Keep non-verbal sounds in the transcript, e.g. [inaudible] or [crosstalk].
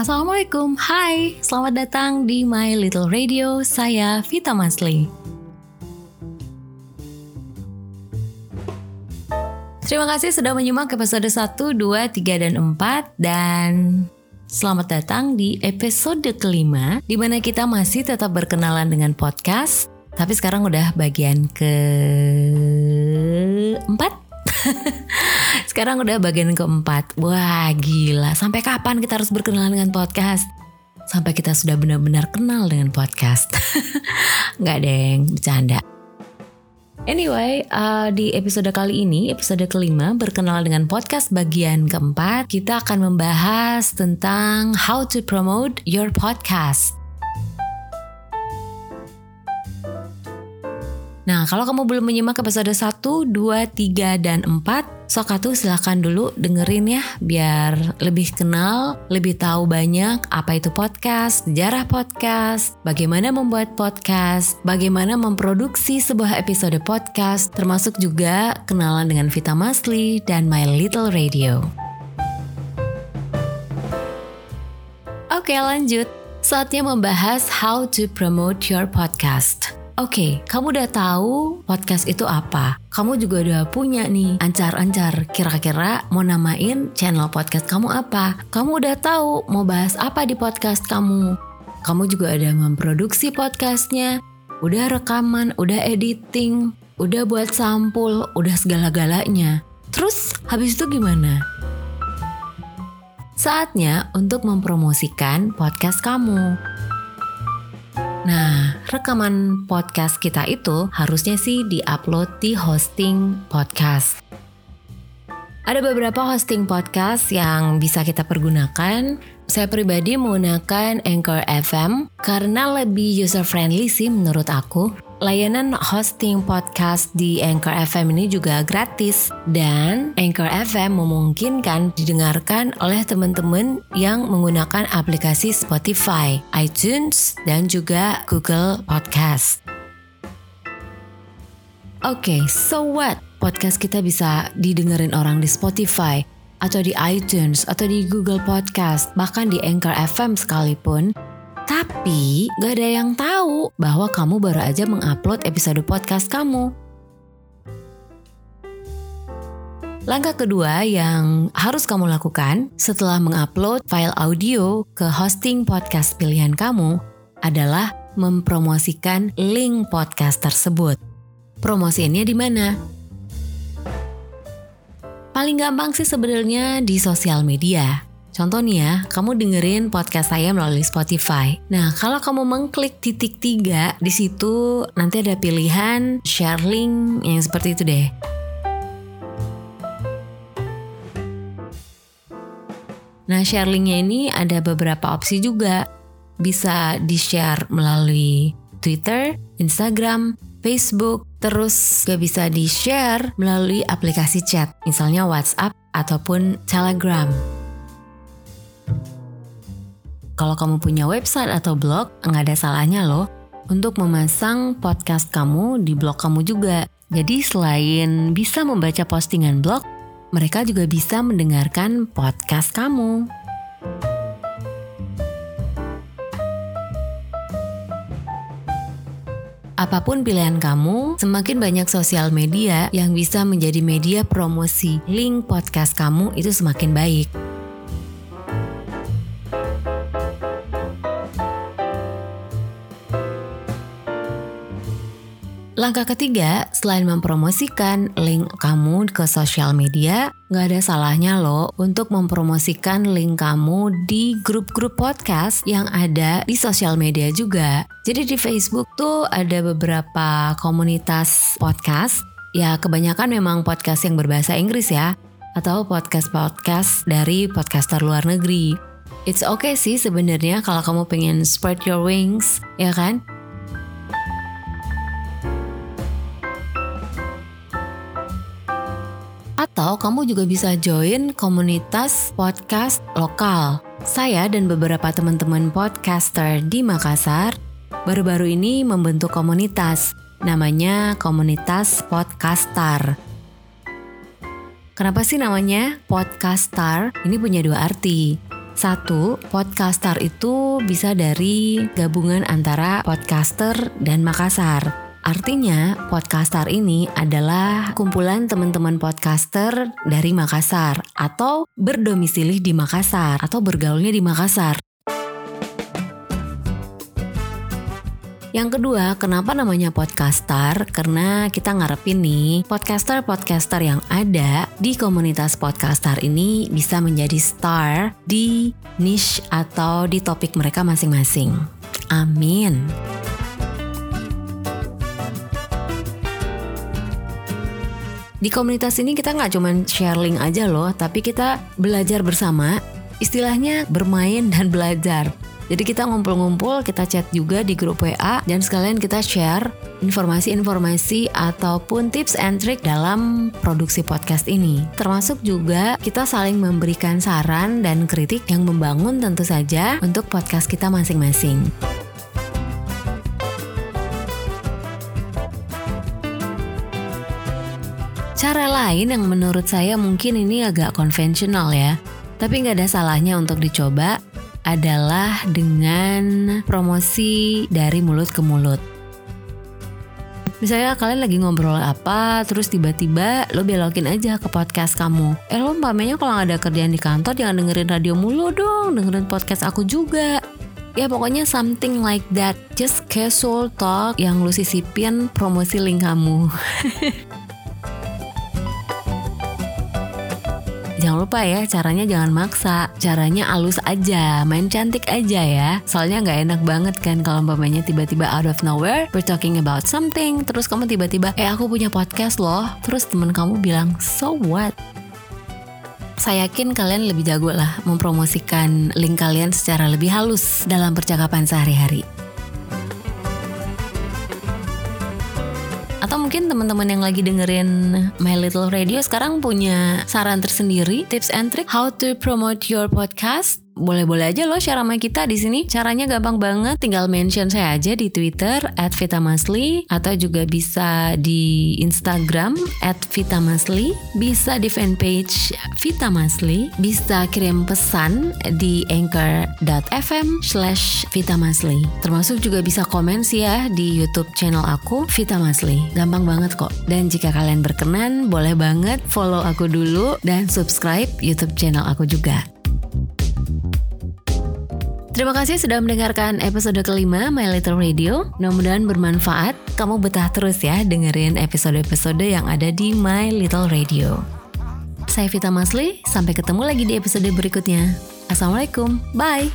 Assalamualaikum, hai, selamat datang di My Little Radio, saya Vita Masli. Terima kasih sudah menyimak episode 1, 2, 3, dan 4 Dan selamat datang di episode kelima di mana kita masih tetap berkenalan dengan podcast Tapi sekarang udah bagian ke empat [laughs] Sekarang udah bagian keempat. Wah gila. Sampai kapan kita harus berkenalan dengan podcast? Sampai kita sudah benar-benar kenal dengan podcast. [laughs] Nggak deng, bercanda. Anyway, uh, di episode kali ini, episode kelima, berkenalan dengan podcast bagian keempat, kita akan membahas tentang how to promote your podcast. Nah, kalau kamu belum menyimak episode 1, 2, 3, dan 4, sok atuh silahkan dulu dengerin ya, biar lebih kenal, lebih tahu banyak apa itu podcast, sejarah podcast, bagaimana membuat podcast, bagaimana memproduksi sebuah episode podcast, termasuk juga kenalan dengan Vita Masli dan My Little Radio. Oke lanjut, saatnya membahas how to promote your podcast. Oke, okay, kamu udah tahu podcast itu apa? Kamu juga udah punya nih ancar-ancar. Kira-kira mau namain channel podcast kamu apa? Kamu udah tahu mau bahas apa di podcast kamu? Kamu juga ada memproduksi podcastnya, udah rekaman, udah editing, udah buat sampul, udah segala-galanya. Terus habis itu gimana? Saatnya untuk mempromosikan podcast kamu. Nah, rekaman podcast kita itu harusnya sih di-upload di hosting podcast. Ada beberapa hosting podcast yang bisa kita pergunakan. Saya pribadi menggunakan Anchor FM karena lebih user friendly sih menurut aku. Layanan hosting podcast di Anchor FM ini juga gratis dan Anchor FM memungkinkan didengarkan oleh teman-teman yang menggunakan aplikasi Spotify, iTunes, dan juga Google Podcast. Oke, okay, so what? Podcast kita bisa didengerin orang di Spotify, atau di iTunes, atau di Google Podcast, bahkan di Anchor FM sekalipun, tapi gak ada yang tahu bahwa kamu baru aja mengupload episode podcast kamu. Langkah kedua yang harus kamu lakukan setelah mengupload file audio ke hosting podcast pilihan kamu adalah mempromosikan link podcast tersebut. Promosinya di mana? Paling gampang sih sebenarnya di sosial media. Contoh nih ya, kamu dengerin podcast saya melalui Spotify. Nah, kalau kamu mengklik titik tiga, di situ nanti ada pilihan share link yang seperti itu deh. Nah, share linknya ini ada beberapa opsi juga. Bisa di-share melalui Twitter, Instagram, Facebook, terus juga bisa di-share melalui aplikasi chat, misalnya WhatsApp ataupun Telegram. Kalau kamu punya website atau blog, nggak ada salahnya loh untuk memasang podcast kamu di blog kamu juga. Jadi selain bisa membaca postingan blog, mereka juga bisa mendengarkan podcast kamu. Apa pun pilihan kamu, semakin banyak sosial media yang bisa menjadi media promosi link podcast kamu itu semakin baik. Langkah ketiga, selain mempromosikan link kamu ke sosial media, nggak ada salahnya loh untuk mempromosikan link kamu di grup-grup podcast yang ada di sosial media juga. Jadi di Facebook tuh ada beberapa komunitas podcast, ya kebanyakan memang podcast yang berbahasa Inggris ya, atau podcast-podcast dari podcaster luar negeri. It's okay sih sebenarnya kalau kamu pengen spread your wings, ya kan? Atau kamu juga bisa join komunitas podcast lokal. Saya dan beberapa teman-teman podcaster di Makassar baru-baru ini membentuk komunitas. Namanya Komunitas Podcaster. Kenapa sih namanya Podcaster? Ini punya dua arti. Satu, podcaster itu bisa dari gabungan antara podcaster dan Makassar. Artinya, podcaster ini adalah kumpulan teman-teman podcaster dari Makassar atau berdomisili di Makassar atau bergaulnya di Makassar. Yang kedua, kenapa namanya podcaster? Karena kita ngarepin nih, podcaster-podcaster yang ada di komunitas podcaster ini bisa menjadi star di niche atau di topik mereka masing-masing. Amin. Di komunitas ini kita nggak cuma share link aja loh, tapi kita belajar bersama, istilahnya bermain dan [laughs] belajar. Jadi kita ngumpul-ngumpul, kita chat juga di grup WA dan sekalian kita share informasi-informasi ataupun tips and trick dalam produksi podcast ini. Termasuk juga kita saling memberikan saran dan kritik yang membangun tentu saja untuk podcast kita masing-masing. Cara lain yang menurut saya mungkin ini agak konvensional ya, tapi nggak ada salahnya untuk dicoba adalah dengan promosi dari mulut ke mulut. Misalnya kalian lagi ngobrol apa, terus tiba-tiba lo belokin aja ke podcast kamu. Eh lo mpamanya kalau nggak ada kerjaan di kantor jangan dengerin radio mulu dong, dengerin podcast aku juga. Ya pokoknya something like that, just casual talk yang lo sisipin promosi link kamu. [laughs] Jangan lupa ya, caranya jangan maksa. Caranya alus aja, main cantik aja ya. Soalnya nggak enak banget kan kalau umpamanya tiba-tiba out of nowhere, we're talking about something, terus kamu tiba-tiba, eh aku punya podcast loh. Terus temen kamu bilang, so what? Saya yakin kalian lebih jago lah mempromosikan link kalian secara lebih halus dalam percakapan sehari-hari. Atau mungkin teman-teman yang lagi dengerin My Little Radio sekarang punya saran tersendiri, tips and trick how to promote your podcast boleh-boleh aja loh share sama kita di sini. Caranya gampang banget, tinggal mention saya aja di Twitter @vitamasli atau juga bisa di Instagram @vitamasli, bisa di fanpage Vitamasli, bisa kirim pesan di anchor.fm slash Vitamasli. Termasuk juga bisa komen sih ya di YouTube channel aku Vitamasli. Gampang banget kok. Dan jika kalian berkenan, boleh banget follow aku dulu dan subscribe YouTube channel aku juga. Terima kasih sudah mendengarkan episode kelima My Little Radio. Mudah-mudahan bermanfaat. Kamu betah terus ya dengerin episode-episode yang ada di My Little Radio. Saya Vita Masli, sampai ketemu lagi di episode berikutnya. Assalamualaikum, bye!